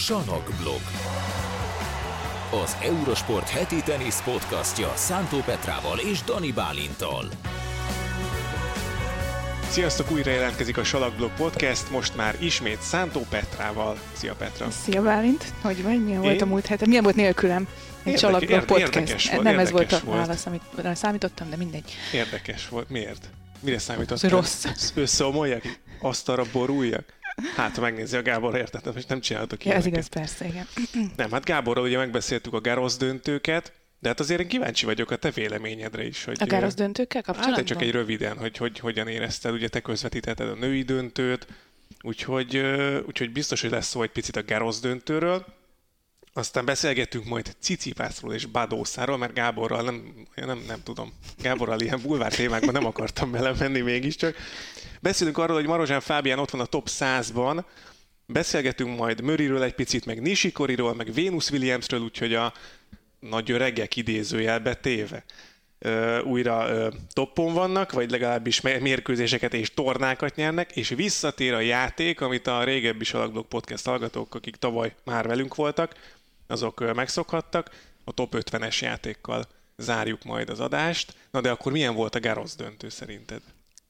Sanokblog. Az Eurosport heti tenisz podcastja Szántó Petrával és Dani Bálintal. Sziasztok, újra jelentkezik a Salakblog Podcast, most már ismét Szántó Petrával. Szia Petra! Szia Bálint, hogy vagy? Milyen Én? volt a múlt héten? Milyen volt nélkülem? Egy Salakblog Podcast. Érdekes volt, Nem ez volt a volt. válasz, amit számítottam, de mindegy. Érdekes volt. Miért? Mire számítottál? Rossz. Összeomoljak? Asztalra boruljak? Hát, ha megnézi a Gábor, értettem, és nem csináltok ja, ez igaz, persze, igen. Nem, hát Gáborral ugye megbeszéltük a Garosz döntőket, de hát azért én kíváncsi vagyok a te véleményedre is. Hogy, a Garosz döntőkkel kapcsolatban? Hát csak egy röviden, hogy, hogy hogyan érezted, ugye te közvetítetted a női döntőt, úgyhogy, úgyhogy biztos, hogy lesz szó egy picit a Garosz döntőről. Aztán beszélgettünk majd Cicipászról és Badószáról, mert Gáborral nem, nem, nem tudom, Gáborral ilyen bulvár témákban nem akartam belemenni mégiscsak. Beszélünk arról, hogy Marozsán Fábián ott van a top 100-ban, beszélgetünk majd Möriről egy picit, meg Nishikoriról, meg Venus Williamsről, úgyhogy a nagy öregek idézőjelbe téve. Újra toppon vannak, vagy legalábbis mérkőzéseket és tornákat nyernek, és visszatér a játék, amit a régebbi Salakblog Podcast hallgatók, akik tavaly már velünk voltak, azok megszokhattak, a top 50-es játékkal zárjuk majd az adást. Na de akkor milyen volt a Garosz döntő szerinted?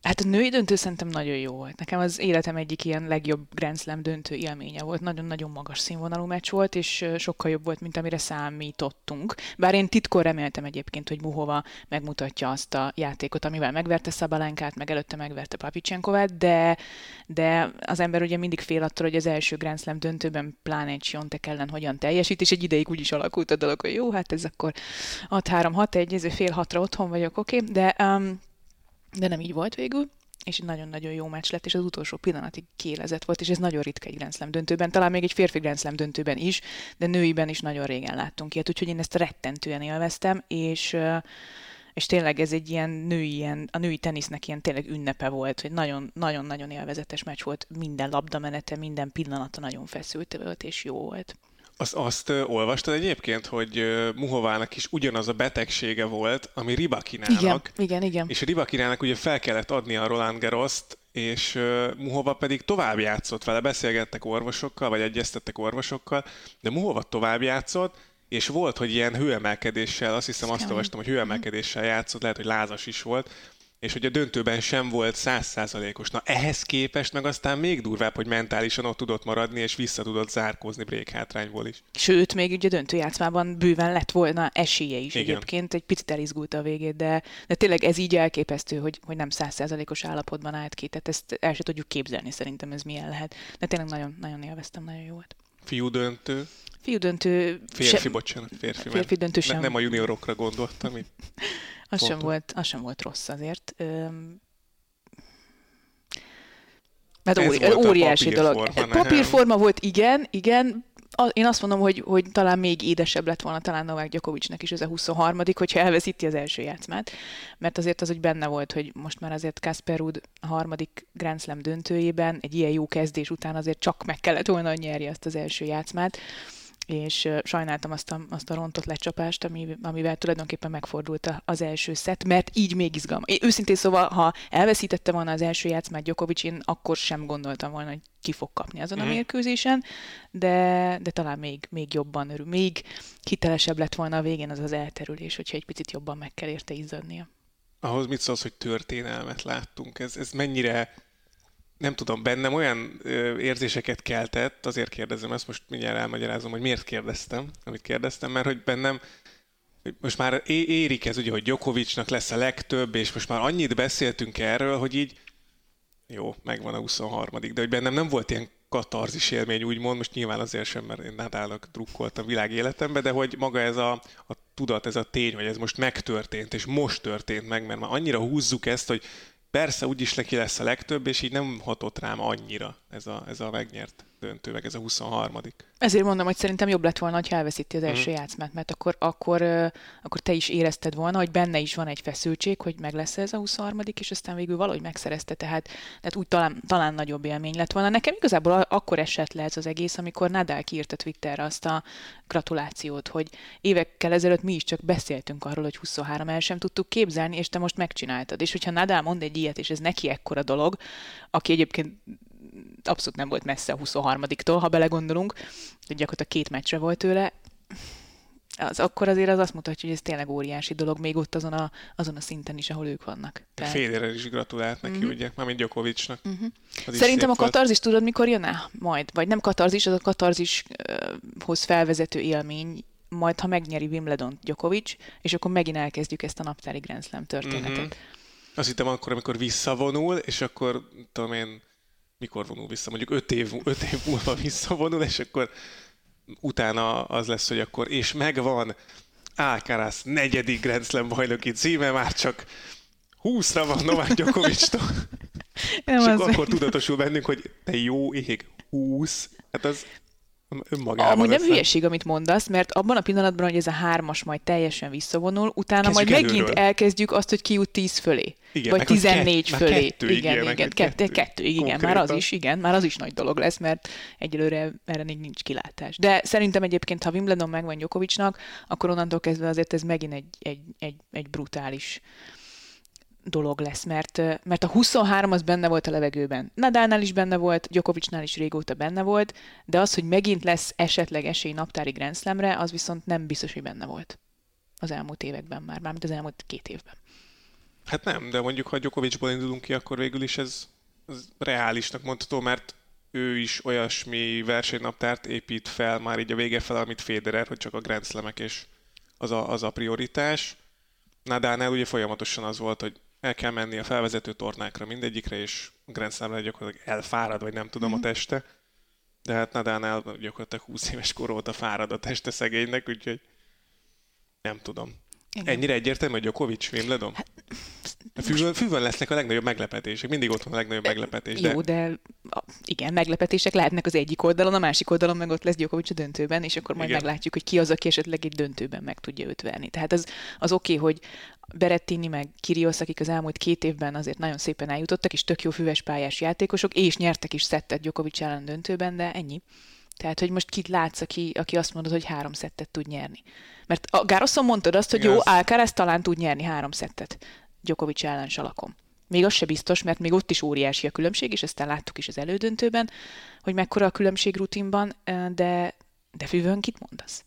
Hát a női döntő szerintem nagyon jó volt. Nekem az életem egyik ilyen legjobb Grand Slam döntő élménye volt. Nagyon-nagyon magas színvonalú meccs volt, és sokkal jobb volt, mint amire számítottunk. Bár én titkor reméltem egyébként, hogy Muhova megmutatja azt a játékot, amivel megverte Szabalánkát, meg előtte megverte Papicsenkovát, de, de az ember ugye mindig fél attól, hogy az első Grand Slam döntőben pláne egy Siontek ellen hogyan teljesít, és egy ideig úgy is alakult a dolog, hogy jó, hát ez akkor 6-3-6-1, ez fél hatra otthon vagyok, oké, okay? de um, de nem így volt végül, és egy nagyon-nagyon jó meccs lett, és az utolsó pillanatig kiélezett volt, és ez nagyon ritka egy Grand Slam döntőben, talán még egy férfi Grand Slam döntőben is, de nőiben is nagyon régen láttunk ilyet, úgyhogy én ezt rettentően élveztem, és és tényleg ez egy ilyen női, ilyen, a női tenisznek ilyen tényleg ünnepe volt, hogy nagyon-nagyon-nagyon élvezetes meccs volt, minden labdamenete, minden pillanata nagyon feszült volt, és jó volt. Azt, azt olvastad egyébként, hogy Muhovának is ugyanaz a betegsége volt, ami Ribakinának. Igen, igen, igen. És Ribakinának ugye fel kellett adni a Roland Garroszt, és uh, Muhova pedig tovább játszott vele, beszélgettek orvosokkal, vagy egyeztettek orvosokkal, de Muhova tovább játszott, és volt, hogy ilyen hőemelkedéssel, azt hiszem azt olvastam, hogy hőemelkedéssel játszott, lehet, hogy lázas is volt, és hogy a döntőben sem volt százszázalékos. Na ehhez képest meg aztán még durvább, hogy mentálisan ott tudott maradni, és vissza tudott zárkózni break hátrányból is. Sőt, még ugye döntőjátszmában bőven lett volna esélye is Igen. egyébként, egy picit elizgult a végét, de, de tényleg ez így elképesztő, hogy, hogy nem százszázalékos állapotban állt ki, tehát ezt el sem tudjuk képzelni szerintem ez milyen lehet. De tényleg nagyon, nagyon élveztem, nagyon jó volt. Fiú döntő. Fiú döntő... Férfi, se... bocsánat, férfi. Férfi döntő sem. Nem a juniorokra gondoltam. Itt. Az sem, volt, az sem volt rossz azért. Öm... Mert óri, óriási dolog. Papírforma volt, igen, igen. Én azt mondom, hogy, hogy talán még édesebb lett volna talán Novák Gyokovicsnek is ez a 23 hogyha elveszíti az első játszmát. Mert azért az, hogy benne volt, hogy most már azért Kasper Ruud a harmadik Grand Slam döntőjében egy ilyen jó kezdés után azért csak meg kellett volna, hogy nyerje azt az első játszmát és sajnáltam azt a, azt a rontott lecsapást, ami, amivel tulajdonképpen megfordult az első szett, mert így még izgalma. Én őszintén szóval, ha elveszítette volna az első játszmát Djokovic, én akkor sem gondoltam volna, hogy ki fog kapni azon a mhm. mérkőzésen, de, de talán még, még jobban örül, még hitelesebb lett volna a végén az az elterülés, hogyha egy picit jobban meg kell érte izzadnia. Ahhoz mit szólsz, hogy történelmet láttunk? Ez, ez mennyire nem tudom, bennem olyan érzéseket keltett, azért kérdezem ezt, most mindjárt elmagyarázom, hogy miért kérdeztem, amit kérdeztem, mert hogy bennem most már é- érik ez ugye, hogy Djokovicnak lesz a legtöbb, és most már annyit beszéltünk erről, hogy így jó, megvan a 23 de hogy bennem nem volt ilyen katarzis élmény, úgymond, most nyilván azért sem, mert én Nadalnak drukkoltam világ életembe, de hogy maga ez a, a tudat, ez a tény, hogy ez most megtörtént, és most történt meg, mert már annyira húzzuk ezt, hogy persze úgyis neki lesz a legtöbb, és így nem hatott rám annyira ez a, ez a megnyert döntő, meg ez a 23 Ezért mondom, hogy szerintem jobb lett volna, ha elveszíti az első mm. játszmát, mert akkor, akkor, akkor te is érezted volna, hogy benne is van egy feszültség, hogy meg lesz ez a 23 és aztán végül valahogy megszerezte, tehát, tehát úgy talán, talán nagyobb élmény lett volna. Nekem igazából akkor esett le ez az egész, amikor Nadal kiírta Twitterre azt a gratulációt, hogy évekkel ezelőtt mi is csak beszéltünk arról, hogy 23 el sem tudtuk képzelni, és te most megcsináltad. És hogyha Nadal mond egy ilyet, és ez neki ekkora dolog, aki egyébként abszolút nem volt messze a 23-tól, ha belegondolunk, hogy gyakorlatilag két meccsre volt tőle, az akkor azért az azt mutatja, hogy ez tényleg óriási dolog, még ott azon a, azon a szinten is, ahol ők vannak. Tehát... Federer is gratulált neki, uh-huh. ugye, mármint Djokovicnak. Uh-huh. Szerintem a katarzis tudod, mikor jön el? Majd. Vagy nem katarzis, az a katarzishoz felvezető élmény, majd ha megnyeri Wimbledon Djokovic, és akkor megint elkezdjük ezt a naptári Grand Slam történetet. Uh-huh. Azt hittem akkor, amikor visszavonul, és akkor tudom én, mikor vonul vissza, mondjuk öt év, öt év múlva visszavonul, és akkor utána az lesz, hogy akkor, és megvan. Alcaraz negyedik Grand Slam bajnoki címe, már csak 20-ra van Novák Djokovic-tól. és akkor, akkor tudatosul bennünk, hogy te jó ég, 20, hát az önmagában. Amúgy nem hülyeség, amit mondasz, mert abban a pillanatban, hogy ez a hármas majd teljesen visszavonul, utána Kezdjük majd előről. megint elkezdjük azt, hogy jut 10 fölé. Igen, vagy 14 kett, fölé. Kettő, igen, igen, igen, kettő, kettő, igen, már az is, igen, már az is nagy dolog lesz, mert egyelőre erre még nincs kilátás. De szerintem egyébként, ha Wimbledon megvan Djokovicnak, akkor onnantól kezdve azért ez megint egy, egy, egy, egy brutális dolog lesz, mert, mert a 23 az benne volt a levegőben. Nadalnál is benne volt, Djokovicnál is régóta benne volt, de az, hogy megint lesz esetleg esély naptári Grand az viszont nem biztos, hogy benne volt az elmúlt években már, mármint az elmúlt két évben. Hát nem, de mondjuk ha Djokovicból indulunk ki, akkor végül is ez, ez reálisnak mondható, mert ő is olyasmi versenynaptárt épít fel már így a vége fel, amit Federer, hogy csak a Grand Slamek és az a, az a prioritás. Nadalnál ugye folyamatosan az volt, hogy el kell menni a felvezető tornákra mindegyikre, és Grand Slamre gyakorlatilag elfárad, vagy nem tudom mm-hmm. a mhm. teste. De hát Nadánál gyakorlatilag 20 éves kor óta fárad a teste szegénynek, úgyhogy nem tudom. Igen. Ennyire egyértelmű, hogy Djokovic Wimbledon? Hát, Fűvön, fűvön lesznek a legnagyobb meglepetések. Mindig ott van a legnagyobb meglepetés. De... Jó, de igen, meglepetések lehetnek az egyik oldalon, a másik oldalon meg ott lesz Djokovic a döntőben, és akkor majd igen. meglátjuk, hogy ki az, aki esetleg egy döntőben meg tudja őt verni. Tehát az, az oké, okay, hogy Berettini meg Kirios, akik az elmúlt két évben azért nagyon szépen eljutottak, és tök jó füves pályás játékosok, és nyertek is szettet Djokovic ellen döntőben, de ennyi. Tehát, hogy most kit látsz, aki, aki azt mondod, hogy három szettet tud nyerni. Mert a Gároszon mondtad azt, hogy Igen, jó, Alcaraz talán tud nyerni három szettet Djokovic ellen salakom. Még az se biztos, mert még ott is óriási a különbség, és ezt láttuk is az elődöntőben, hogy mekkora a különbség rutinban, de, de fűvön kit mondasz?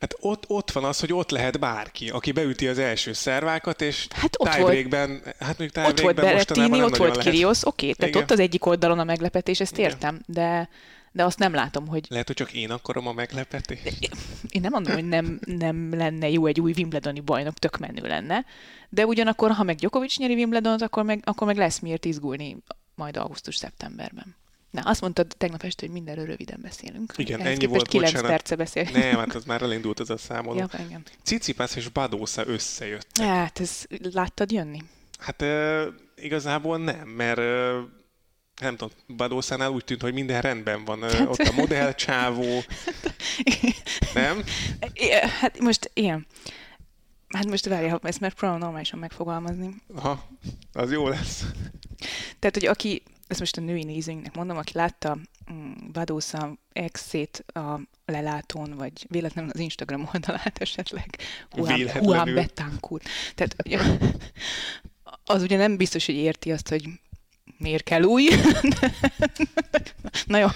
Hát ott, ott van az, hogy ott lehet bárki, aki beüti az első szervákat, és hát ott tiebreakben, volt, hát mondjuk Ott volt Berettini, ott volt Kirios, oké, okay, tehát Igen. ott az egyik oldalon a meglepetés, ezt Igen. értem, de de azt nem látom, hogy... Lehet, hogy csak én akarom a meglepetést. Én nem mondom, hogy nem, nem lenne jó egy új Wimbledoni bajnok, tök menő lenne, de ugyanakkor, ha meg Djokovic nyeri Wimbledont, akkor meg, akkor meg lesz miért izgulni majd augusztus-szeptemberben. Na, azt mondtad tegnap este, hogy mindenről röviden beszélünk. Igen, ennyi volt, 9 bocsánat. perce beszélünk. Nem, hát az már elindult ez a számoló. Ja, igen. Cicipász és Badósza összejöttek. Hát, ez láttad jönni? Hát e, igazából nem, mert e, nem tudom, Badószánál úgy tűnt, hogy minden rendben van. Hát... Ott a modellcsávó. nem? Hát most ilyen. Hát most várja, ha ezt próbálom normálisan megfogalmazni. Aha, az jó lesz. Tehát, hogy aki, ezt most a női nézőinknek mondom, aki látta mm, Badósza exét a lelátón, vagy véletlenül az Instagram oldalát esetleg, Juan Betancourt. Tehát az ugye nem biztos, hogy érti azt, hogy miért kell új. Na jó,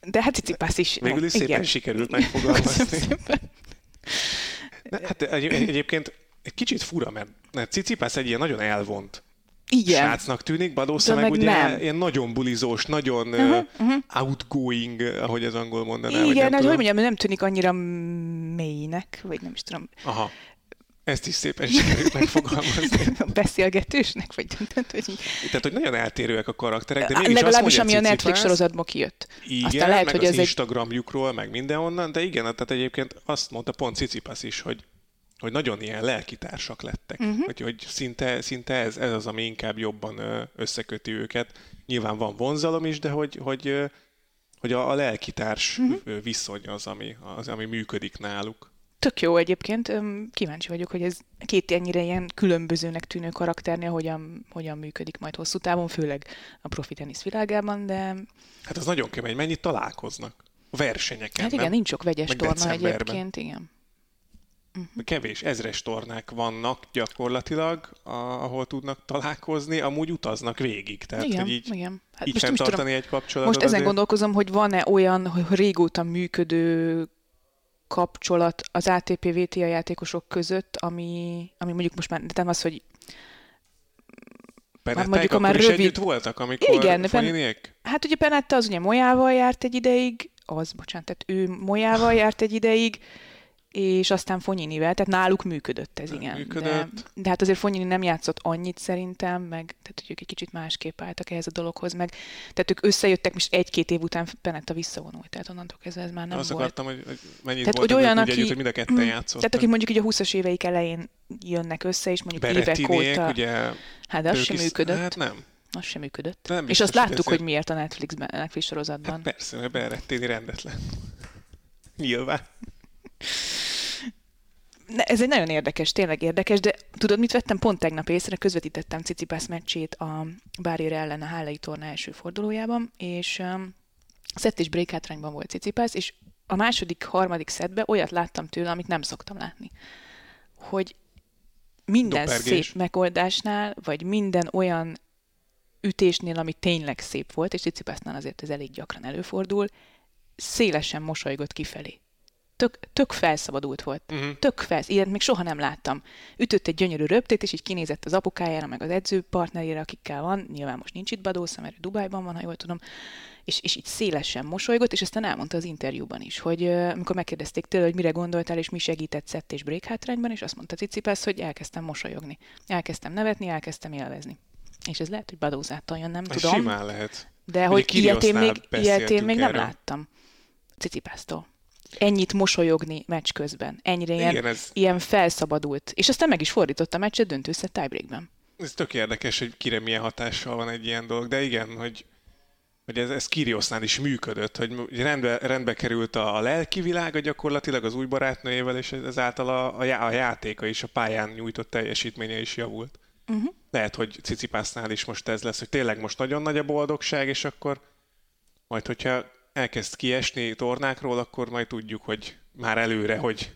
de hát Cicipász is. Végül is szépen igen. sikerült megfogalmazni. hát egy, egyébként egy kicsit fura, mert, mert Cicipász egy ilyen nagyon elvont igen. srácnak tűnik, Badósza meg, meg ugye nem. ilyen nagyon bulizós, nagyon uh-huh, uh-huh. outgoing, ahogy az angol mondaná. Igen, hát hogy mondjam, nem tűnik annyira mélynek, vagy nem is tudom. Aha. Ezt is szépen sikerült megfogalmazni. Beszélgetősnek, vagy nem hogy... Tehát, hogy nagyon eltérőek a karakterek, de mégis Legalábbis ami a Netflix sorozatból kijött. Igen, Aztán lehet, meg hogy az, az Instagramjukról, meg mindenhonnan, de igen, tehát egyébként azt mondta pont Cicipas is, hogy hogy nagyon ilyen lelkitársak lettek. Uh-huh. Hogy, hogy szinte, szinte ez, ez az, ami inkább jobban összeköti őket. Nyilván van vonzalom is, de hogy, hogy, hogy a, a lelkitárs uh-huh. viszony az ami, az, ami működik náluk. Tök jó egyébként, kíváncsi vagyok, hogy ez két ennyire ilyen különbözőnek tűnő karakternél hogyan, hogyan működik majd hosszú távon, főleg a profi tenisz világában, de... Hát az nagyon kemény, mennyit találkoznak a versenyeken, Hát igen, nem? nincs sok vegyes Meg torna egyébként, igen. Uh-huh. kevés, ezres tornák vannak gyakorlatilag, a, ahol tudnak találkozni, amúgy utaznak végig. Tehát, igen, hogy így, igen. Hát így tartani tudom, egy kapcsolatot. Most ezen azért... gondolkozom, hogy van-e olyan hogy régóta működő kapcsolat az ATP VTA játékosok között, ami, ami mondjuk most már nem az, hogy Penettek már mondjuk a már rövid... együtt voltak, amikor Igen, pen... Hát ugye Penetta az ugye Molyával járt egy ideig, az, bocsánat, tehát ő Molyával járt egy ideig, és aztán Fonyinivel, tehát náluk működött ez, igen. Működött. De, de hát azért Fonyini nem játszott annyit szerintem, meg tehát hogy ők egy kicsit másképp álltak ehhez a dologhoz, meg tehát ők összejöttek, most egy-két év után Penetta visszavonult, tehát onnantól kezdve ez már nem Azt volt. akartam, hogy, hogy mennyit tehát, volt hogy olyan, aki, együtt, hogy mind a ketten mm, játszott. Tehát akik mondjuk így a 20-as éveik elején jönnek össze, és mondjuk évek óta... ugye... Hát az sem működött. Hát nem. Az sem működött. Nem és azt láttuk, hogy miért a Netflixben, Netflix sorozatban. Hát persze, mert Berettini rendetlen. Nyilván ez egy nagyon érdekes, tényleg érdekes, de tudod, mit vettem pont tegnap észre? Közvetítettem Cicipász meccsét a Bárére ellen a Hálai torna első fordulójában, és um, szett és break hátrányban volt Cicipász, és a második, harmadik szedbe olyat láttam tőle, amit nem szoktam látni. Hogy minden Dopergés. szép megoldásnál, vagy minden olyan ütésnél, ami tényleg szép volt, és Cicipásznál azért ez elég gyakran előfordul, szélesen mosolygott kifelé tök, tök felszabadult volt. Uh-huh. Tök felsz, ilyet még soha nem láttam. Ütött egy gyönyörű röptét, és így kinézett az apukájára, meg az edzőpartnerére, akikkel van. Nyilván most nincs itt Badósza, mert Dubájban van, ha jól tudom. És, és így szélesen mosolygott, és aztán elmondta az interjúban is, hogy amikor megkérdezték tőle, hogy mire gondoltál, és mi segített szett és break hátrányban, és azt mondta Cicipász, hogy elkezdtem mosolyogni. Elkezdtem nevetni, elkezdtem élvezni. És ez lehet, hogy Badózától jön, nem ez tudom. Simán lehet. De hogy ilyet én még, ilyet én még nem láttam. Cicipásztól ennyit mosolyogni meccs közben. Ennyire ilyen, Igen, ez... ilyen felszabadult. És aztán meg is fordított a meccset döntőszett tiebreakben. Ez tök érdekes, hogy kire milyen hatással van egy ilyen dolog, de igen, hogy, hogy ez, ez Kiriosznál is működött, hogy rendbe, rendbe került a, a lelki világa gyakorlatilag az új barátnőjével, és ezáltal a, a, a játéka is, a pályán nyújtott teljesítménye is javult. Uh-huh. Lehet, hogy Cicipásznál is most ez lesz, hogy tényleg most nagyon nagy a boldogság, és akkor majd, hogyha elkezd kiesni tornákról, akkor majd tudjuk, hogy már előre, hogy,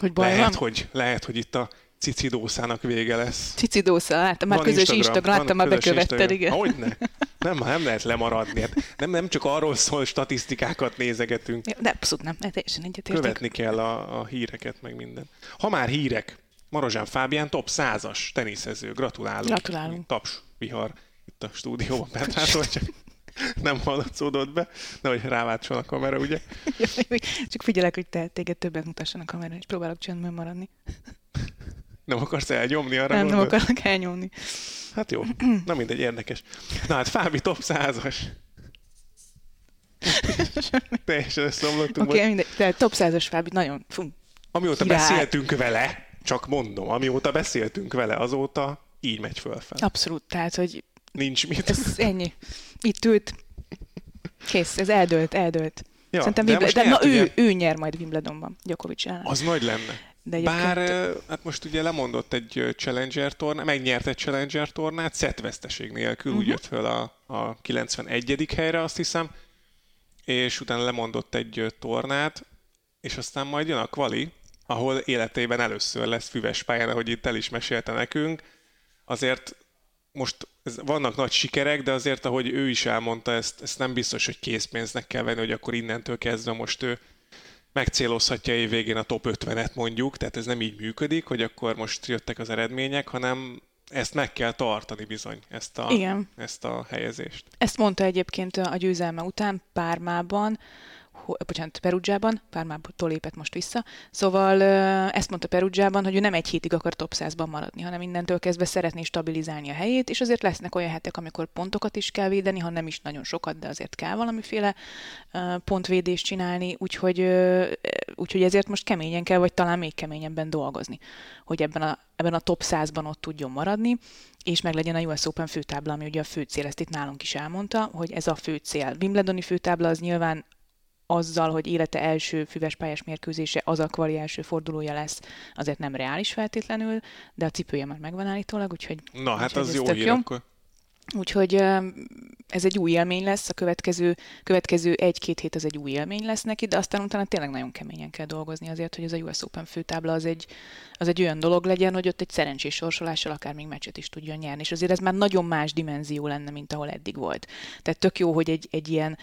hogy lehet, van? hogy, lehet, hogy itt a cicidószának vége lesz. Cicidószá, láttam, már közös Instagram, Instagram láttam, már bekövetted, igen. Hogyne? Nem, nem lehet lemaradni. Hát nem, nem csak arról szól, statisztikákat nézegetünk. De abszolút nem, teljesen egyetértek. Követni kell a, a híreket, meg minden. Ha már hírek, Marozsán Fábián top 100-as teniszező. Gratulálunk. Gratulálunk. Taps, vihar itt a stúdióban. Petrától csak nem hallatszódott be, nehogy ráváltson a kamera, ugye? Csak figyelek, hogy te téged többet mutasson a kamera, és próbálok csöndben maradni. Nem akarsz elnyomni arra? Nem, gondolod? nem akarok elnyomni. Hát jó, na mindegy, érdekes. Na hát Fábi top 100-as. Teljesen összeomlottunk. Oké, okay, mindegy, tehát top 100-as Fábi, nagyon fú, Amióta király. beszéltünk vele, csak mondom, amióta beszéltünk vele, azóta így megy fölfel. Abszolút, tehát, hogy Nincs mit. Ez ennyi. Itt ült. Kész, ez eldőlt, eldőlt. Ja, Szerintem de, de na, ő, ő nyer majd Wimbledonban, Djokovic ellen. Az nagy lenne. De Bár hát most ugye lemondott egy Challenger tornát, megnyert egy Challenger tornát, szetveszteség nélkül, uh-huh. úgy jött föl a, a 91. helyre, azt hiszem, és utána lemondott egy tornát, és aztán majd jön a kvali, ahol életében először lesz füves pályán, ahogy itt el is mesélte nekünk. Azért most ez, vannak nagy sikerek, de azért, ahogy ő is elmondta, ezt, ezt nem biztos, hogy készpénznek kell venni, hogy akkor innentől kezdve most ő megcélozhatja év végén a top 50-et mondjuk, tehát ez nem így működik, hogy akkor most jöttek az eredmények, hanem ezt meg kell tartani bizony, ezt a, Igen. ezt a helyezést. Ezt mondta egyébként a győzelme után Pármában, bocsánat, Perugiában, Pármától lépett most vissza, szóval ezt mondta Perugiában, hogy ő nem egy hétig akar top 100-ban maradni, hanem innentől kezdve szeretné stabilizálni a helyét, és azért lesznek olyan hetek, amikor pontokat is kell védeni, ha nem is nagyon sokat, de azért kell valamiféle pontvédést csinálni, úgyhogy, úgyhogy ezért most keményen kell, vagy talán még keményebben dolgozni, hogy ebben a, ebben a top 100-ban ott tudjon maradni, és meg legyen a US Open főtábla, ami ugye a fő cél, ezt itt nálunk is elmondta, hogy ez a fő cél. Wimbledoni főtábla az nyilván azzal, hogy élete első füves pályás mérkőzése az a kvali első fordulója lesz, azért nem reális feltétlenül, de a cipője már megvan állítólag, úgyhogy... Na, hát az jó hír, jó. akkor Úgyhogy ez egy új élmény lesz, a következő, következő egy-két hét az egy új élmény lesz neki, de aztán utána tényleg nagyon keményen kell dolgozni azért, hogy ez a US Open főtábla az egy, az egy olyan dolog legyen, hogy ott egy szerencsés sorsolással akár még meccset is tudjon nyerni. És azért ez már nagyon más dimenzió lenne, mint ahol eddig volt. Tehát tök jó, hogy egy, egy ilyen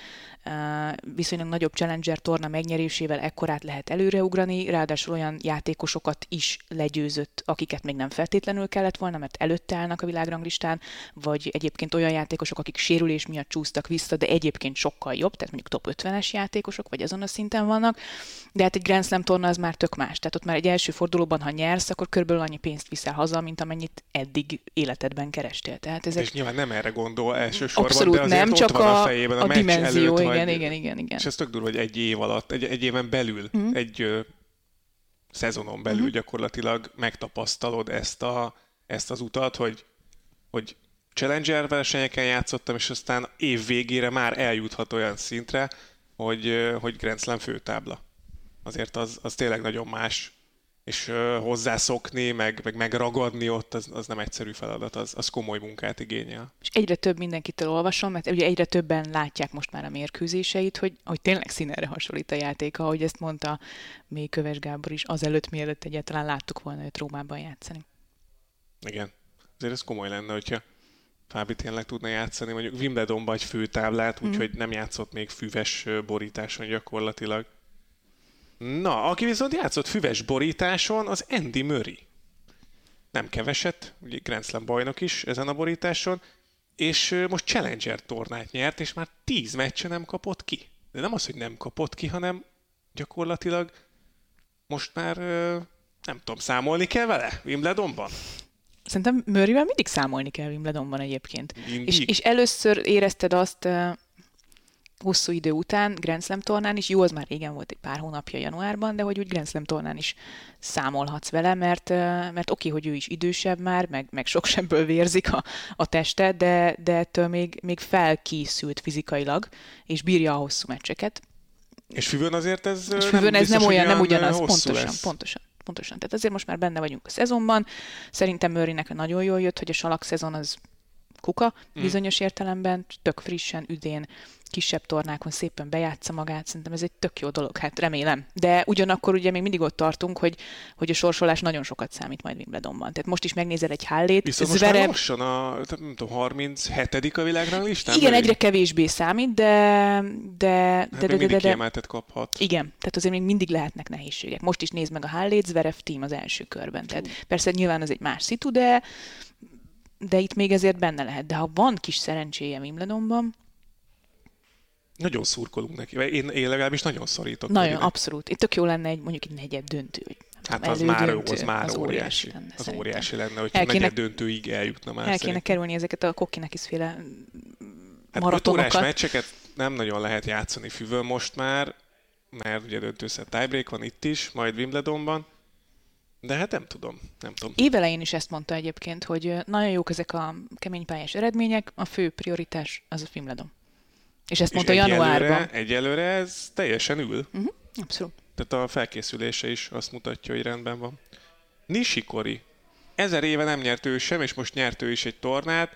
uh, viszonylag nagyobb Challenger torna megnyerésével ekkorát lehet előreugrani, ráadásul olyan játékosokat is legyőzött, akiket még nem feltétlenül kellett volna, mert előtte állnak a világranglistán, vagy egyébként olyan játékosok, akik sérülés miatt csúsztak vissza, de egyébként sokkal jobb, tehát mondjuk top 50-es játékosok, vagy azon a szinten vannak. De hát egy Grand Slam torna az már tök más. Tehát ott már egy első fordulóban, ha nyersz, akkor körülbelül annyi pénzt viszel haza, mint amennyit eddig életedben kerestél. Tehát ezek... És nyilván nem erre gondol elsősorban, Abszolút de azért nem, csak van a, a, fejében a, a dimenzió, előtt, igen, vagy, igen, igen, igen. És ez tök durva, hogy egy év alatt, egy, egy éven belül, mm. egy ö, szezonon belül mm. gyakorlatilag megtapasztalod ezt, a, ezt az utat, hogy, hogy Challenger versenyeken játszottam, és aztán év végére már eljuthat olyan szintre, hogy, hogy Grand Slam főtábla. Azért az, az tényleg nagyon más, és uh, hozzászokni, meg, meg megragadni ott, az, az nem egyszerű feladat, az, az komoly munkát igényel. És egyre több mindenkitől olvasom, mert ugye egyre többen látják most már a mérkőzéseit, hogy, hogy tényleg színerre hasonlít a játék, ahogy ezt mondta még Köves Gábor is, azelőtt, mielőtt egyáltalán láttuk volna őt Rómában játszani. Igen. Azért ez komoly lenne, hogyha Fábi tényleg tudna játszani, mondjuk Wimbledonban egy főtáblát, mm. úgyhogy nem játszott még füves borításon gyakorlatilag. Na, aki viszont játszott füves borításon, az Andy Murray. Nem keveset, ugye Grand Slam bajnok is ezen a borításon, és most Challenger tornát nyert, és már tíz meccse nem kapott ki. De nem az, hogy nem kapott ki, hanem gyakorlatilag most már nem tudom, számolni kell vele Wimbledonban? Szerintem Murrayvel mindig számolni kell Wimbledonban egyébként. És, és először érezted azt hosszú idő után Grand Slam tornán is, jó, az már régen volt egy pár hónapja januárban, de hogy úgy Grand Slam tornán is számolhatsz vele, mert, mert oké, hogy ő is idősebb már, meg, meg sok sebből vérzik a, a teste, de, de ettől még, még felkészült fizikailag, és bírja a hosszú meccseket. És füvön azért ez és füvön nem ez nem olyan, nem ugyanaz, pontosan, lesz. pontosan pontosan. Tehát azért most már benne vagyunk a szezonban. Szerintem Murraynek nagyon jól jött, hogy a salak szezon az kuka mm. bizonyos értelemben, tök frissen, üdén, kisebb tornákon szépen bejátsza magát, szerintem ez egy tök jó dolog, hát remélem. De ugyanakkor ugye még mindig ott tartunk, hogy, hogy a sorsolás nagyon sokat számít majd Wimbledonban. Tehát most is megnézel egy Hallét. Viszont Zverev... most lassan a nem tudom, 37 a világranglistán? Igen, egyre kevésbé számít, de... de, hát de, de, de, de, de, kaphat. Igen, tehát azért még mindig lehetnek nehézségek. Most is nézd meg a Hallét, Zverev team az első körben. Tehát persze nyilván az egy más szitu, de de itt még ezért benne lehet. De ha van kis szerencséje Wimbledonban, nagyon szurkolunk neki. Én, én legalábbis nagyon szorítok. Nagyon, neki. abszolút. Itt tök jó lenne egy mondjuk egy negyed döntő. Vagy hát az már, az már az óriási. lenne, az szerintem. óriási lenne, hogy el kéne, negyed döntőig eljutna már. El kéne szerintem. kerülni ezeket a is féle hát maratonokat. Hát meccseket nem nagyon lehet játszani füvön most már, mert ugye döntőszer tiebreak van itt is, majd Wimbledonban. De hát nem tudom, nem tudom. Évelején is ezt mondta egyébként, hogy nagyon jók ezek a keménypályás eredmények, a fő prioritás az a Wimbledon. És ezt mondta és januárban. Egyelőre, egyelőre ez teljesen ül. Uh-huh, abszolút. Tehát a felkészülése is azt mutatja, hogy rendben van. Nishikori. Ezer éve nem nyert ő sem, és most nyert ő is egy tornát.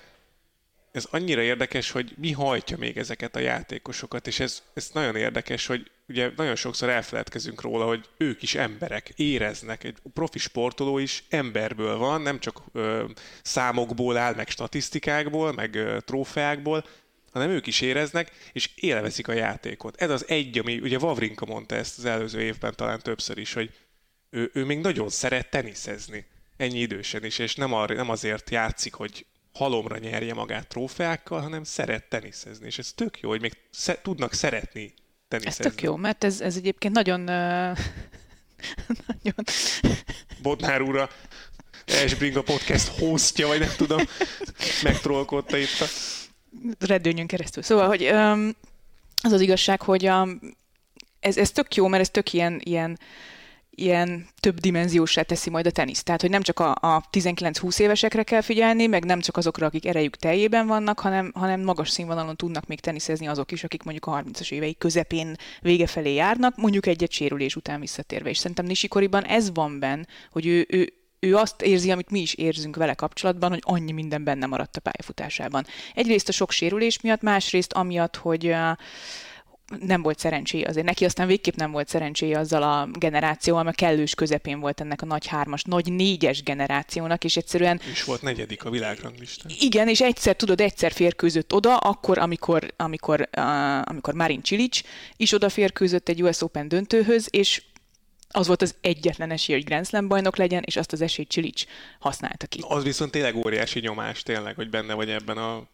Ez annyira érdekes, hogy mi hajtja még ezeket a játékosokat, és ez, ez nagyon érdekes, hogy ugye nagyon sokszor elfeledkezünk róla, hogy ők is emberek, éreznek. Egy profi sportoló is emberből van, nem csak ö, számokból áll, meg statisztikákból, meg ö, trófeákból, hanem ők is éreznek, és élvezik a játékot. Ez az egy, ami, ugye Vavrinka mondta ezt az előző évben talán többször is, hogy ő, ő még nagyon szeret teniszezni. Ennyi idősen is, és nem, ar, nem azért játszik, hogy halomra nyerje magát trófeákkal, hanem szeret teniszezni. És ez tök jó, hogy még sze, tudnak szeretni teniszezni. Ez tök jó, mert ez, ez egyébként nagyon... Uh, nagyon... Bodnár úra Esbring a podcast hostja, vagy nem tudom, megtrollkodta itt a redőnyön keresztül. Szóval, hogy um, az az igazság, hogy um, ez, ez tök jó, mert ez tök ilyen, ilyen, ilyen több dimenziósá teszi majd a tenisz. Tehát, hogy nem csak a, a 19-20 évesekre kell figyelni, meg nem csak azokra, akik erejük teljében vannak, hanem, hanem magas színvonalon tudnak még teniszezni azok is, akik mondjuk a 30-as éveik közepén vége felé járnak, mondjuk egy-egy sérülés után visszatérve. És szerintem Nishikoriban ez van benne, hogy ő, ő ő azt érzi, amit mi is érzünk vele kapcsolatban, hogy annyi minden benne maradt a pályafutásában. Egyrészt a sok sérülés miatt, másrészt amiatt, hogy nem volt szerencséje azért. Neki aztán végképp nem volt szerencséje azzal a generációval, mert kellős közepén volt ennek a nagy hármas, nagy négyes generációnak, és egyszerűen... És volt negyedik a világranglistán. Igen, és egyszer, tudod, egyszer férkőzött oda, akkor, amikor, amikor, uh, amikor Marin Csilics is odaférkőzött egy US Open döntőhöz, és az volt az egyetlen esély, hogy Grand Slam bajnok legyen, és azt az esélyt Csilics használta ki. Az viszont tényleg óriási nyomás, tényleg, hogy benne vagy ebben a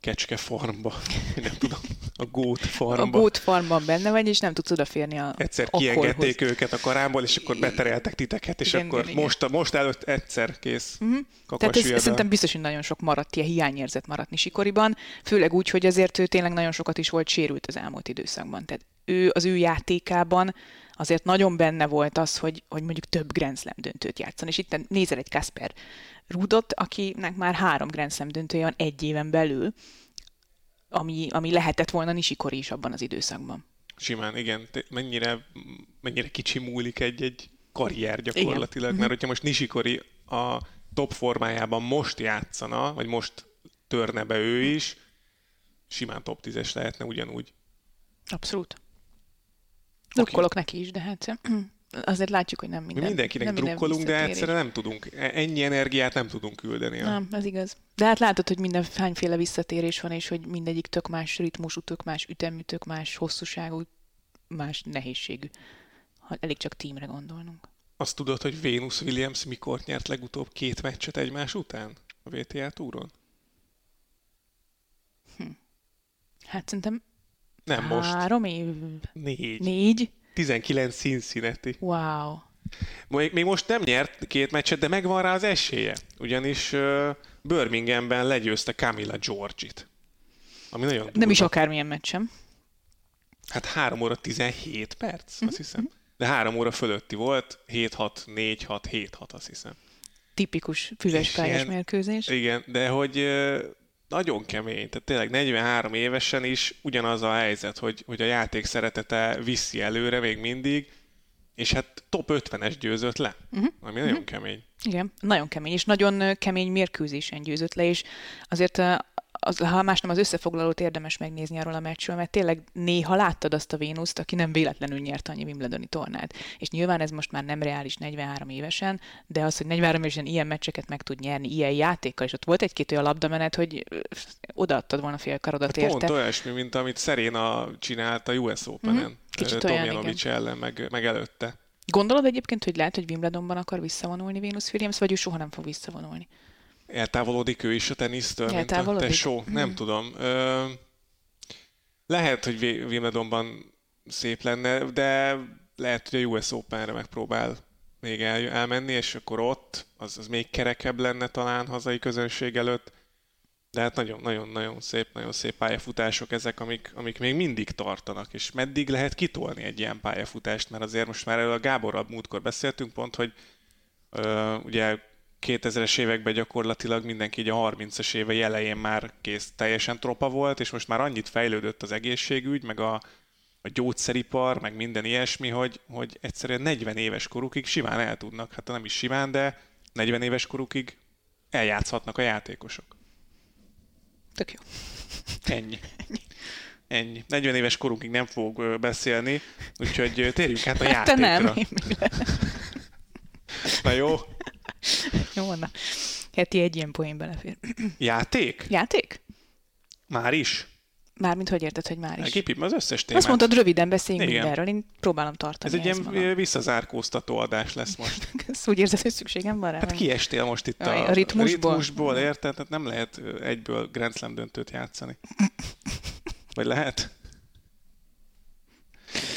kecske farmba, nem tudom, a gót farmba. A gót farmban benne vagy, és nem tudsz odaférni a Egyszer kiengedték őket a karámból, és akkor betereltek titeket, és igen, akkor igen, most, igen. most előtt egyszer kész. Uh-huh. Tehát ez, szerintem biztos, hogy nagyon sok maradt, ilyen hiányérzet maradt Nisikoriban, főleg úgy, hogy azért ő tényleg nagyon sokat is volt sérült az elmúlt időszakban. Tehát ő az ő játékában azért nagyon benne volt az, hogy, hogy mondjuk több Grand Slam döntőt játszon. És itt nézel egy Kasper Rudot, akinek már három Grand Slam döntője van egy éven belül, ami, ami lehetett volna Nishikori is abban az időszakban. Simán, igen. Mennyire, mennyire kicsi múlik egy-egy karrier gyakorlatilag, igen. mert hogyha most Nishikori a top formájában most játszana, vagy most törne be ő is, simán top 10-es lehetne ugyanúgy. Abszolút. Drukkolok neki is, de hát azért látjuk, hogy nem minden. Mi mindenkinek nem drukkolunk, minden de egyszerűen nem tudunk, e- ennyi energiát nem tudunk küldeni. Nem, ez igaz. De hát látod, hogy minden hányféle visszatérés van, és hogy mindegyik tök más ritmusú, tök más ütemű, tök más hosszúságú, más nehézségű. Ha elég csak tímre gondolnunk. Azt tudod, hogy Venus Williams mikor nyert legutóbb két meccset egymás után a WTA túron? Hm. Hát szerintem nem most. Három év. Négy. Négy? 19 Cincinnati. Wow. Még, még most nem nyert két meccset, de megvan rá az esélye. Ugyanis uh, Birminghamben legyőzte Camilla Georgit. Ami nagyon durva. Nem is akármilyen meccsem. Hát 3 óra 17 perc, mm-hmm. azt hiszem. De 3 óra fölötti volt, 7-6, 4-6, 7-6, azt hiszem. Tipikus füves pályás mérkőzés. Igen, de hogy nagyon kemény, tehát tényleg 43 évesen is ugyanaz a helyzet, hogy, hogy a játék szeretete viszi előre még mindig, és hát top 50-es győzött le, uh-huh. ami nagyon uh-huh. kemény. Igen, nagyon kemény, és nagyon kemény mérkőzésen győzött le, és azért az, ha más nem az összefoglalót érdemes megnézni arról a meccsről, mert tényleg néha láttad azt a Vénuszt, aki nem véletlenül nyert annyi Wimbledoni tornát. És nyilván ez most már nem reális 43 évesen, de az, hogy 43 évesen ilyen meccseket meg tud nyerni, ilyen játékkal, és ott volt egy-két olyan labdamenet, hogy odaadtad volna fél karodat hát érte. Pont olyasmi, mint amit Szeréna csinált a US Open-en. Mm-hmm. Kicsit ellen, meg, meg előtte. Gondolod egyébként, hogy lehet, hogy Wimbledonban akar visszavonulni Venus Williams, vagy ő soha nem fog visszavonulni? Eltávolodik ő is a tenisztől, mint a tesó. Hmm. Nem tudom. Ö, lehet, hogy Wimbledonban szép lenne, de lehet, hogy a US Open-re megpróbál még el, elmenni, és akkor ott az, az még kerekebb lenne talán hazai közönség előtt. De hát nagyon-nagyon-nagyon szép, nagyon szép pályafutások ezek, amik, amik még mindig tartanak, és meddig lehet kitolni egy ilyen pályafutást, mert azért most már erről a Gáborral múltkor beszéltünk pont, hogy ö, ugye 2000-es években gyakorlatilag mindenki így a 30-as éve elején már kész teljesen tropa volt, és most már annyit fejlődött az egészségügy, meg a, a gyógyszeripar, meg minden ilyesmi, hogy, hogy egyszerűen 40 éves korukig simán el tudnak, hát nem is simán, de 40 éves korukig eljátszhatnak a játékosok. Tök jó. Ennyi. Ennyi. 40 éves korukig nem fog beszélni, úgyhogy térjünk át a játékra. Te nem, Na jó, Jó, na. Heti egy ilyen poén belefér. Játék? Játék? Már is? Mármint hogy érted, hogy már is? Képít az összes témát. Azt mondtad, röviden beszéljünk Igen. mindenről, én próbálom tartani. Ez egy ilyen magam. visszazárkóztató adás lesz most. Ezt úgy érzed, hogy szükségem van rá? Hát kiestél most itt a, a ritmusból, ritmusból érted? Tehát nem lehet egyből Grand Slam döntőt játszani. Vagy lehet?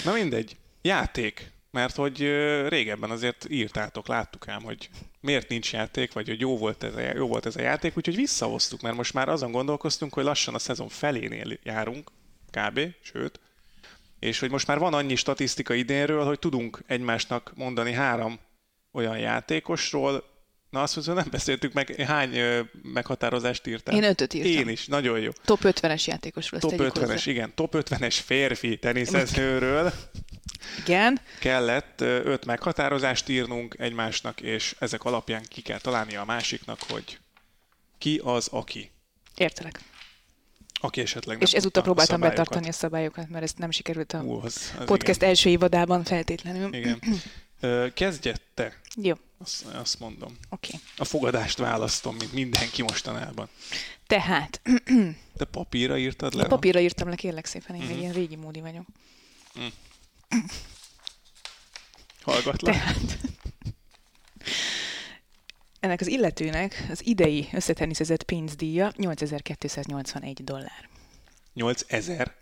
Na mindegy. Játék. Mert hogy régebben azért írtátok, láttuk ám, hogy miért nincs játék, vagy hogy jó volt ez a, jó volt ez a játék, úgyhogy visszahoztuk, mert most már azon gondolkoztunk, hogy lassan a szezon felénél járunk, kb. sőt, és hogy most már van annyi statisztika idénről, hogy tudunk egymásnak mondani három olyan játékosról, Na azt mondom, nem beszéltük meg, hány ö, meghatározást írtál? Én ötöt írtam. Én is, nagyon jó. Top 50-es játékosról Top 50-es, hozzá. igen. Top 50-es férfi teniszezőről. Igen. kellett öt meghatározást írnunk egymásnak, és ezek alapján ki kell találnia a másiknak, hogy ki az, aki. Értelek. Aki esetleg nem És ezúttal a próbáltam szabályokat. betartani a szabályokat, mert ezt nem sikerült a Ú, az, az podcast első évadában feltétlenül. Igen. igen. Ö, Kezdjed te, Jó, azt, azt mondom. oké. Okay. A fogadást választom, mint mindenki mostanában. Tehát, Te papírra írtad le? a papírra írtam le, kérlek szépen, én egy ilyen régi módi vagyok. Hallgatlak. Tehát, ennek az illetőnek az idei összeteniszezett pénzdíja 8281 dollár. 8000.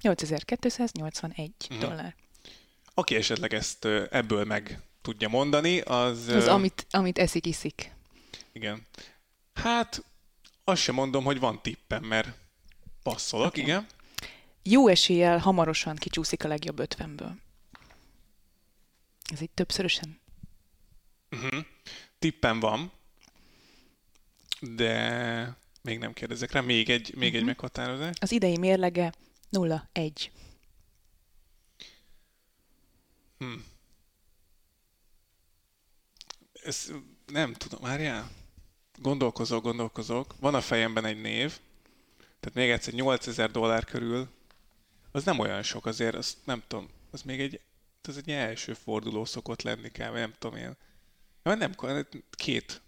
8281 Mhm. dollár. Aki esetleg ezt ebből meg tudja mondani, az... Az, amit, amit eszik, iszik. Igen. Hát, azt sem mondom, hogy van tippem, mert passzolok, okay. igen. Jó eséllyel hamarosan kicsúszik a legjobb 50-ből. Ez egy többszörösen. Uh-huh. Tippem van, de még nem kérdezek rá. Még egy, még egy Mhm. meghatározás. Az idei mérlege 0-1. Hmm. Ez nem tudom, várjál. Gondolkozok, gondolkozok. Van a fejemben egy név, tehát még egyszer 8000 dollár körül, az nem olyan sok azért, azt nem tudom, az még egy, az egy első forduló szokott lenni kell, vagy nem tudom én. Ja, nem, két.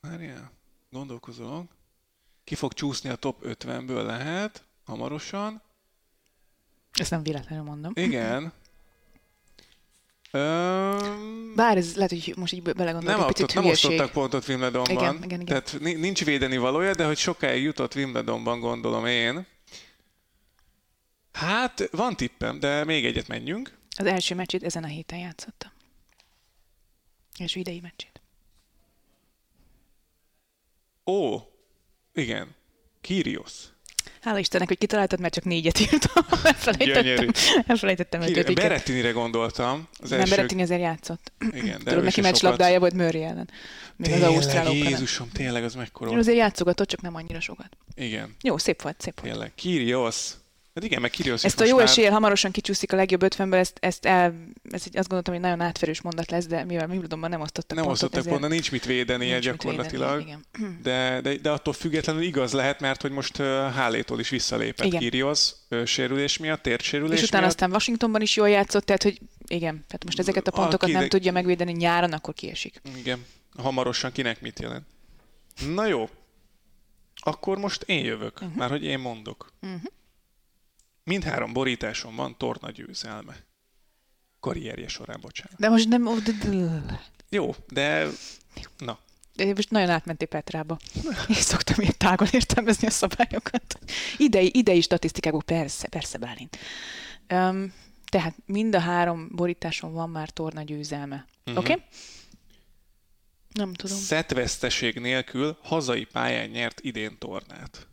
Várjál, gondolkozok. Ki fog csúszni a top 50-ből lehet, hamarosan. Ezt nem véletlenül mondom. Igen. Öm... Bár ez lehet, hogy most így belegondolok, Nem, picit nem osztottak pontot Wimbledonban. Igen, igen, igen. Tehát ni- nincs védeni valója, de hogy sokáig jutott Wimbledonban, gondolom én. Hát, van tippem, de még egyet menjünk. Az első meccsét ezen a héten játszotta. Első idei meccsét. Ó, igen. Kyrgios. Hála Istennek, hogy kitaláltad, mert csak négyet írtam. Elfelejtettem, Gyönyörű. elfelejtettem Kyrgios. ötödiket. Berettinire gondoltam. Az Nem első... Berettini azért játszott. Igen, de Tudod, neki meccslabdája volt Murray ellen. Még az Tényleg, Ausztrál open Jézusom, tényleg az mekkora. Azért játszogatott, csak nem annyira sokat. Igen, Jó, szép volt, szép volt. tényleg. Kyrgios. Hát igen, meg Kyrgios is Ezt a jó már- eséllyel hamarosan kicsúszik a legjobb 50-ből, ezt, ezt el, ez egy, azt gondoltam, hogy nagyon átverős mondat lesz, de mivel Wimbledonban nem osztottak Nem pontot, osztottak nincs mit védenie nincs mit gyakorlatilag. védeni, Igen. De, de, de attól függetlenül igaz lehet, mert hogy most Hálétól is visszalépett Igen. Kyrgios uh, sérülés miatt, térsérülés És utána miatt. aztán Washingtonban is jól játszott, tehát hogy igen, tehát most ezeket a A pontokat nem kide- tudja megvédeni nyáron, akkor kiesik. Igen, hamarosan kinek mit jelent. Na jó, akkor most én jövök, uh-huh. már hogy én mondok. Uh-huh. Mindhárom borításon van torna győzelme. Karrierje során, bocsánat. De most nem... Jó, de na, de Most nagyon átmentél Petrába. Én szoktam ilyen tágon értelmezni a szabályokat. Idei, idei statisztikákból persze, persze Bálint. Um, tehát mind a három borításon van már torna győzelme. Mhm. Oké? Okay? Nem tudom. szettveszteség nélkül hazai pályán nyert idén tornát.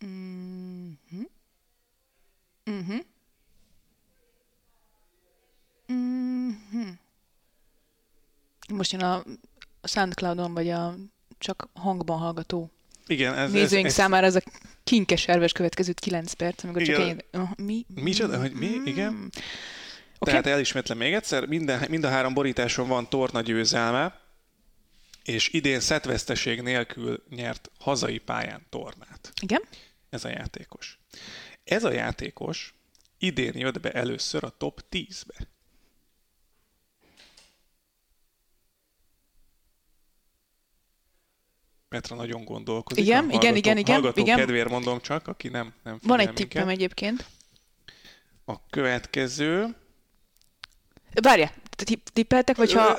Mhm. Mhm. Mhm. Most jön a Soundcloudon, vagy a csak hangban hallgató Igen, ez, nézőink ez, ez számára ez a kinkes erves következő 9 perc, amikor csak Igen. én... Uh, mi? Micsoda, hogy mi? Igen. Mm. Oké, Tehát elismétlem még egyszer, minden, mind a három borításon van torna győzelme, és idén szettveszteség nélkül nyert hazai pályán tornát. igen. Ez a játékos. Ez a játékos idén jött be először a top 10-be. Petra nagyon gondolkozik. Igen, a igen, igen, igen, igen. kedvéért mondom csak, aki nem, nem Van egy tippem minket. egyébként. A következő... Várja, tipp- tippeltek, vagy ha,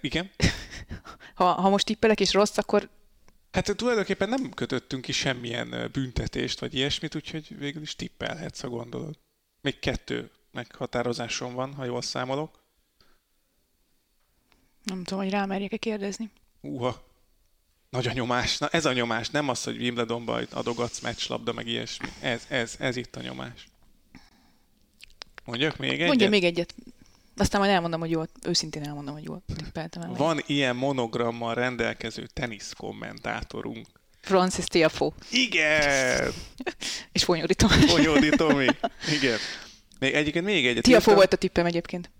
Igen. ha, ha most tippelek és rossz, akkor Hát tulajdonképpen nem kötöttünk ki semmilyen büntetést, vagy ilyesmit, úgyhogy végül is tippelhetsz, ha gondolod. Még kettő meghatározásom van, ha jól számolok. nem tudom, hogy rámerjek-e kérdezni. Uha. Nagy a nyomás. Na ez a nyomás, nem az, hogy Wimbledonban adogatsz meccslabda, meg ilyesmi. Ez, ez, ez itt a nyomás. Mondjak még egyet? Mondja még egyet. Aztán majd elmondom, hogy jól, őszintén elmondom, hogy jól tippeltem el. Van ilyen monogrammal rendelkező tenisz kommentátorunk. Francis Tiafo. Igen! És Fonyódi Fonyódi Tomi. Igen. Még egyébként még egyet. Írtam. volt a tippem egyébként.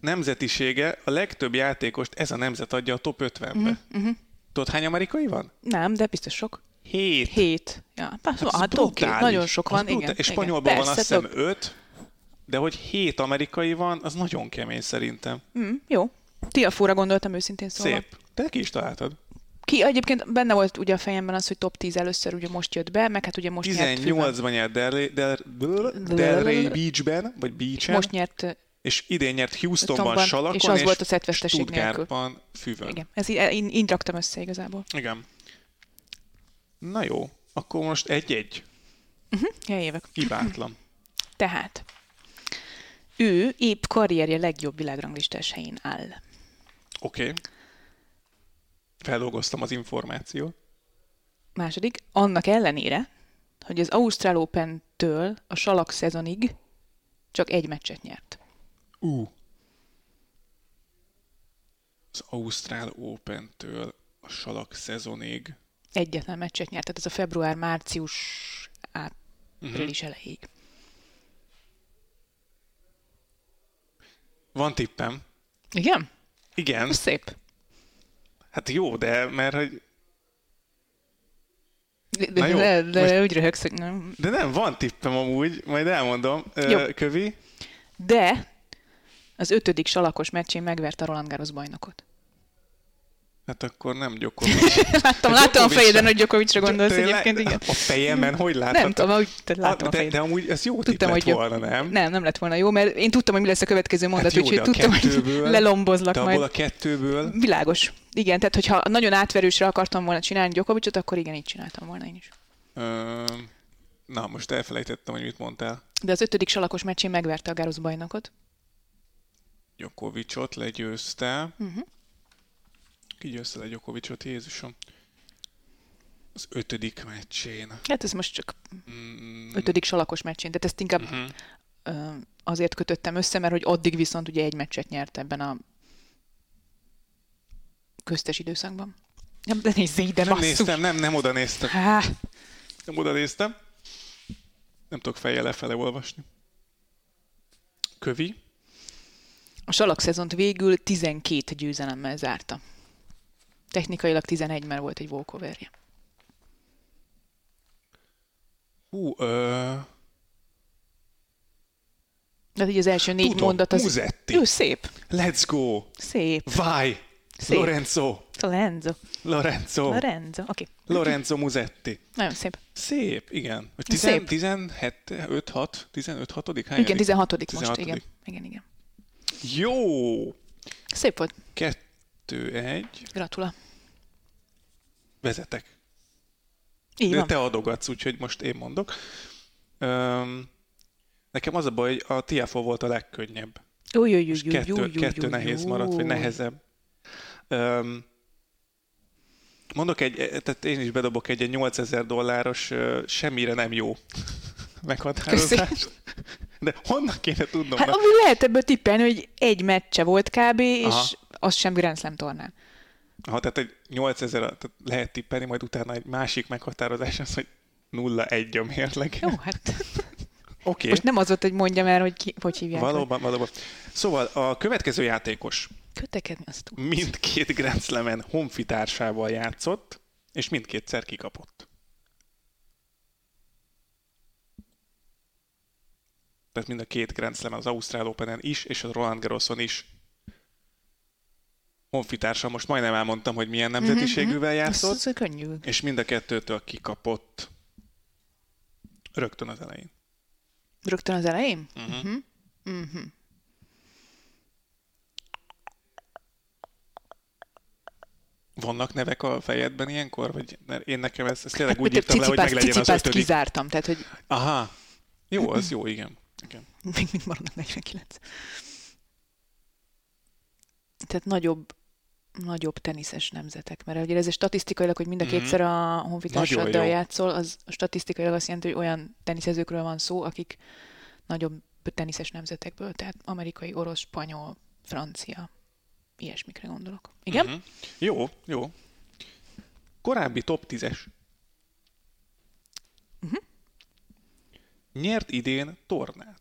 Nemzetisége, a legtöbb játékost ez a nemzet adja a top 50-be. Mhm, Uh-huh. Tudod, hány amerikai van? Nem, de biztos sok. Hét. Hét. Ja, hát, az hát oké, nagyon sok van, igen. És igen. spanyolban van azt Persze, hiszem több. öt, de hogy hét amerikai van, az nagyon kemény szerintem. Mm, jó. Tiafóra gondoltam őszintén szóval. Szép. Te ki is találtad. Ki egyébként benne volt ugye a fejemben az, hogy top 10 először ugye most jött be, meg hát ugye most nyert főben- 18-ban nyert Del, Delray Beachben, vagy Beachen, Most nyert, és idén nyert Houstonban, Houstonban, Salakon, és az volt a szettveszteség Stuttgartban Füvön. igen, ez így, én, így raktam össze igazából. Igen. Na jó, akkor most egy-egy. Ja, évek. Hibátlan. Tehát, ő épp karrierje legjobb világranglistás helyén áll. Oké. Okay. Feldolgoztam az információt. Második, annak ellenére, hogy az Ausztrál Open-től a salak szezonig csak egy meccset nyert. Ú. Uh. Az Ausztrál Open-től a salak szezonig. Egyetlen meccset nyert, tehát ez a február-március április uh-huh. elejéig. Van tippem. Igen? Igen. Ez szép. Hát jó, de mert hogy... De, Na de, jó, de, de most- úgy röhögsz, hogy nem. De nem, van tippem amúgy, majd elmondom. Jó. Kövi? De az ötödik salakos meccsén megverte Roland Garros bajnokot. Hát akkor nem Djokovic. Láttam, De láttam a fejeden, hogy Gyokovicsra gondolsz Tényleg? egyébként, igen. A fejemben hogy láthatod? Nem tudom, ahogy te látom a de, fejeden. de amúgy ez jó Tudtam, hogy volna, nem? Nem, nem lett volna jó, mert én tudtam, hogy mi lesz a következő mondat, Hát jó, úgyhogy a tudtam, hogy kettőből- lelombozlak De majd. a kettőből... Világos. Igen, tehát hogyha nagyon átverősre akartam volna csinálni Gyokovicsot, akkor igen, így csináltam volna én is. Ö, na, most elfelejtettem, hogy mit mondtál. De az ötödik salakos meccsén megverte a Garros bajnokot. Djokovicot legyőzte. Uh-huh. Ki győzte le Djokovicot, Jézusom? Az ötödik meccsén. Hát ez most csak Mm, ötödik salakos meccsén, tehát ezt inkább ö, azért kötöttem össze, mert hogy addig viszont ugye egy meccset nyert ebben a köztes időszakban. Nem, de nézz ide, Nem basszus! néztem, nem, nem oda néztem. Há, Nem oda néztem. Nem tudok fejjel lefele olvasni. Kövi. a salak szezont végül 12 győzelemmel zárta. Technikailag 11, mert volt egy walkoverje. Hú, ö, De így az első négy tudom, mondat az... Muzetti. Ő szép. Let's go. Szép. Vai. Szép. Lorenzo. Lorenzo. Lorenzo. Lorenzo. Oké. Okay. Lorenzo Muzetti. Nagyon szép. Szép, igen. Hogy Szép. 17, 5, 6, 15, 6 Igen, 16 most, 16. igen. Igen, igen. Jó! Szép volt. Kettő, egy. Gratula. Vezetek. Így De van. te adogatsz, úgyhogy most én mondok. Öm, nekem az a baj, hogy a Tiafo volt a legkönnyebb. Új, új, új, kettő, új, új, kettő új, nehéz új. maradt, vagy nehezebb. Öm, mondok egy, tehát én is bedobok egy, egy 8000 dolláros, semmire nem jó meghatározást. De honnan kéne tudnom? Hát ami lehet ebből tippelni, hogy egy meccse volt kb, és Aha. az sem Grand Slam tornán. ha tehát egy 8000 tehát lehet tippelni, majd utána egy másik meghatározás az, hogy 0-1 a mérleg. Jó, hát Oké, okay. most nem az volt, hogy mondjam el, hogy ki, hogy hívják. valóban, valóban. Szóval a következő játékos Kötekedni azt tud. mindkét Grand Slam-en honfitársával játszott, és mindkétszer kikapott. Tehát mind a két Grand Slam az Ausztrál Open-en is, és a Roland Garroson is honfitársa. Most majdnem elmondtam, hogy milyen nemzetiségűvel Ez, játszott, ez könnyű. és mind a kettőtől kikapott rögtön az elején. Rögtön az elején? Uh-huh. Mhm. Mhm. Vannak nevek a fejedben ilyenkor? Vagy mert én nekem ezt, ezt tényleg Hát, úgy írtam le, hogy meglegyen az ötödik. kizártam, tehát hogy Aha. Jó, az jó, igen. Igen. még mit maradnak 49. Tehát nagyobb, nagyobb teniszes nemzetek, mert ugye ez statisztikailag, hogy mind a Mhm. kétszer a honfitársaddal játszol, az statisztikailag azt jelenti, hogy olyan teniszezőkről van szó, akik nagyobb teniszes nemzetekből, tehát amerikai, orosz, spanyol, francia, ilyesmikre gondolok. Igen? Uh-huh. Jó, jó. Korábbi top 10-es nyert idén tornát?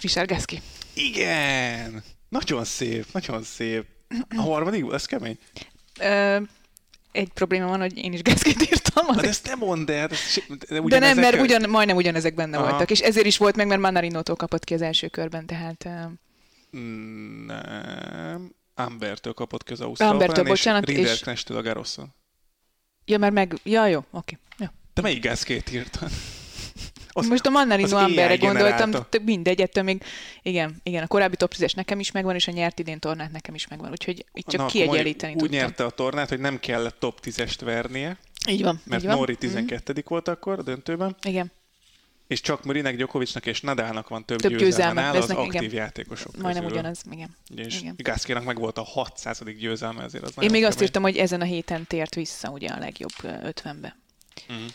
Richard Geszki. Igen! Nagyon szép, nagyon szép. A harmadik, ez kemény. Ö, egy probléma van, hogy én is Geszkit írtam. Hát ezt nem mondd el. De, de, nem, mert ugyan, majdnem ugyanezek benne Aha. voltak, és ezért is volt meg, mert Manarinótól kapott ki az első körben, tehát... Nem. Ambertől kapott ki az Ausztrálban, Ambertől, bocsánat, és Rinderknechtől a Garosszon. Ja, mert meg... Ja, jó, oké. Okay. Te melyik Geszkét írtad? Az, Most a Mandarino Amberre gondoltam, mindegy, ettől még igen, igen, a korábbi top 10 nekem is megvan, és a nyert idén tornát nekem is megvan, úgyhogy itt csak Na, kiegyenlíteni Úgy tudtam. nyerte a tornát, hogy nem kellett top 10-est vernie. Így van. Mert így van. Nori 12 mm. volt akkor a döntőben. Igen. És csak Murinek, Djokovicnak és Nadalnak van több, több győzelme, győzelme az aktív igen. játékosok Majdnem közül. ugyanaz, igen. És igen. Gászkének meg volt a 600. győzelme, ezért az Én még azt írtam, hogy ezen a héten tért vissza ugye a legjobb 50-be. Mm.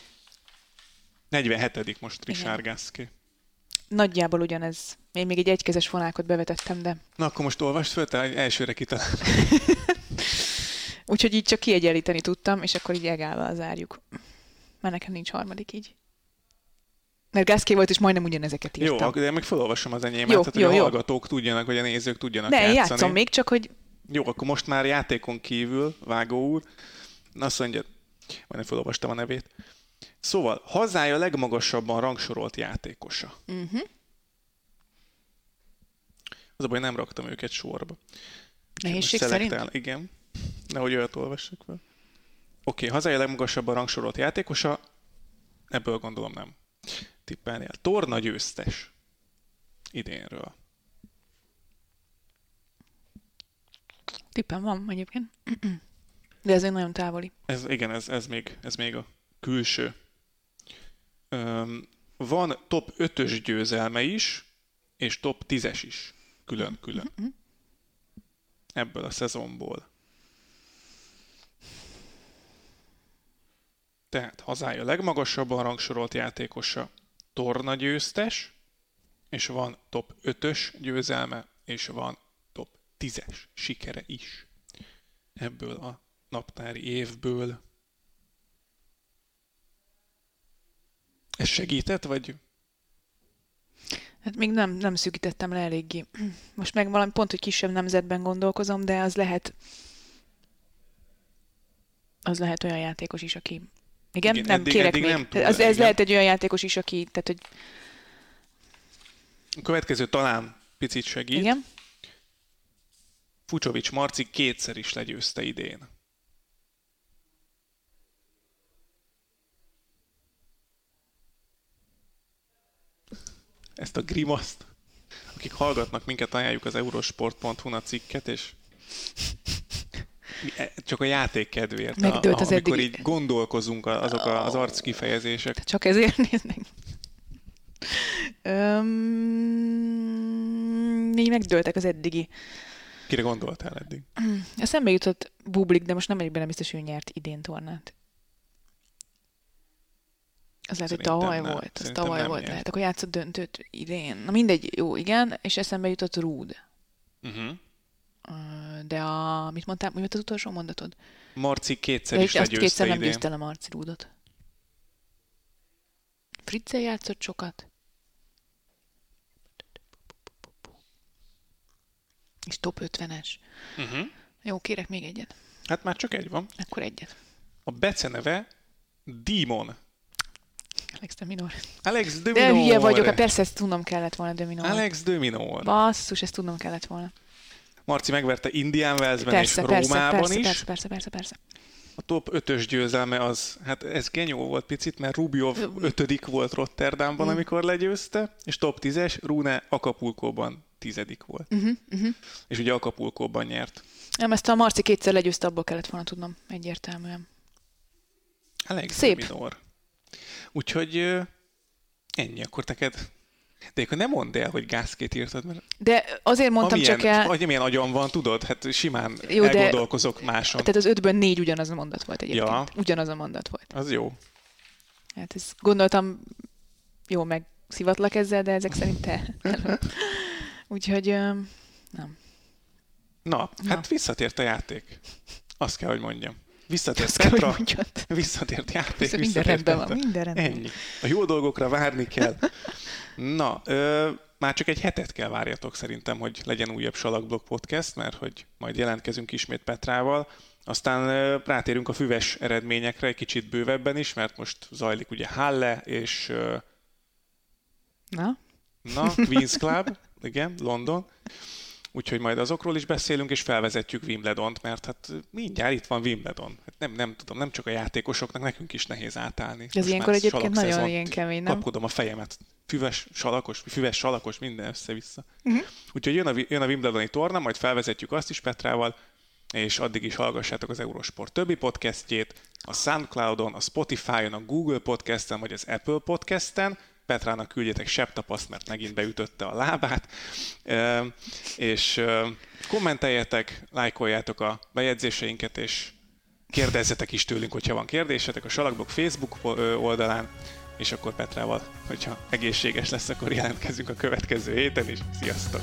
47. most Richard. Nagyjából ugyanez. Én még egy egykezes fonákot bevetettem, de... Na akkor most olvast föl, te elsőre kitalál. Úgyhogy így csak kiegyenlíteni tudtam, és akkor így egálva zárjuk. Mert nekem nincs harmadik így. Mert Gászké volt, és majdnem ugyanezeket írtam. Jó, de meg felolvasom az enyémet, jó, tehát jó, hogy a hallgatók jó. tudjanak, hogy a nézők tudjanak ne, játszani. játszom még, csak hogy... Jó, akkor most már játékon kívül, Vágó úr, azt mondja, majdnem felolvastam a nevét. Szóval, hazája legmagasabban rangsorolt játékosa. Uh-huh. Az a baj, nem raktam őket sorba. Nehézség szerint? Igen. Nehogy olyat olvassak fel. Oké, okay, hazája legmagasabban rangsorolt játékosa, ebből gondolom nem tippelnél. Torna győztes idénről. Tippem van egyébként. De ez egy nagyon távoli. Ez, igen, ez, ez, még, ez még a külső. Van top 5-ös győzelme is, és top 10-es is. Külön-külön. Mm-hmm. Ebből a szezonból. Tehát hazája legmagasabban rangsorolt játékosa, torna győztes, és van top 5-ös győzelme, és van top 10-es sikere is. Ebből a naptári évből. Ez segített, vagy? Hát még nem, nem szűkítettem le eléggé. Most meg valami pont, hogy kisebb nemzetben gondolkozom, de az lehet az lehet olyan játékos is, aki igen, igen nem, eddig, kérek eddig még. Nem tud, az, ez igen. lehet egy olyan játékos is, aki, tehát, hogy... A következő talán picit segít. Igen. Fucsovics Marci kétszer is legyőzte idén. Ezt a grimaszt. Akik hallgatnak minket, ajánljuk az eurosport.hu-n cikket, és E, csak a játék kedvéért. Megdőlt a, az amikor eddig... így gondolkozunk azok az arc kifejezések. Te csak ezért néznek. Öm, így megdőltek az eddigi. Kire gondoltál eddig? Eszembe jutott Bublik, de most nem megyek benne biztos, hogy nyert idén tornát. Az lehet, hogy tavaly nem. volt. Az tavaly volt, nyert. lehet. Akkor játszott döntőt idén. Na mindegy, jó, igen, és eszembe jutott Rúd. Uh-huh. De a, mit mondtál, mi volt az utolsó mondatod? Marci kétszer ja, is legyőzte kétszer nem győzte le Marci Rúdot. Fritze játszott sokat. És top 50-es. Uh-huh. Mhm. Jó, kérek még egyet. Hát már csak egy van. Akkor egyet. A beceneve Demon. Alex de Minor. Alex de Minor. De hülye vagyok, hát persze ezt tudnom kellett volna de Minor. Alex de Minor. Basszus, ezt tudnom kellett volna. Marci megverte Indián Velszben persze, és Rómában persze, is. Persze, persze, persze, persze. A top 5-ös győzelme az, hát ez genyó volt picit, mert Rubio 5 volt Rotterdamban, mm. amikor legyőzte, és top 10-es, Rune Acapulcóban tizedik volt. Uh-huh, uh-huh. És ugye Acapulcóban nyert. Nem, ezt a Marci kétszer legyőzte, abból kellett volna tudnom, egyértelműen. Elég Szép. Minor. Úgyhogy ennyi, akkor neked de akkor nem mondd el, hogy gázkét írtad, mert... De azért mondtam amilyen, csak el... Hogy milyen agyam van, tudod? Hát simán jó, elgondolkozok de, máson. Tehát az ötből négy ugyanaz a mondat volt egyébként. Ja. Ugyanaz a mondat volt. Az jó. Hát ezt gondoltam, jó, meg szivatlak ezzel, de ezek szerint te. Úgyhogy nem. Na, Na, hát visszatért a játék. Azt kell, hogy mondjam. Visszatért Azt kell, Petra, mondjad. visszatért játék, minden visszatért rendben van, Petra. minden rendben van. Ennyi. A jó dolgokra várni kell. Na, ö, már csak egy hetet kell várjatok szerintem, hogy legyen újabb Salakblog podcast, mert hogy majd jelentkezünk ismét Petrával. Aztán ö, rátérünk a füves eredményekre egy kicsit bővebben is, mert most zajlik ugye Halle és ö, Na, na, Queen's Club, igen, London. Úgyhogy majd azokról is beszélünk, és felvezetjük Wimbledont, mert hát mindjárt itt van Wimbledon. Hát nem, nem tudom, nem csak a játékosoknak, nekünk is nehéz átállni. ez Most ilyenkor egyébként nagyon ilyen kemény, nem? Kapkodom a fejemet. Füves, salakos, füves, salakos, minden össze-vissza. Uh-huh. Úgyhogy jön a, jön a Wimbledoni torna, majd felvezetjük azt is Petrával, és addig is hallgassátok az Eurosport többi podcastjét, a Soundcloudon, a Spotify-on, a Google Podcasten, vagy az Apple Podcasten. Petrának küldjetek septapaszt, mert megint beütötte a lábát. És kommenteljetek, lájkoljátok a bejegyzéseinket, és kérdezzetek is tőlünk, hogyha van kérdésetek a Salakbok Facebook oldalán, és akkor Petrával, hogyha egészséges lesz, akkor jelentkezünk a következő héten is. Sziasztok!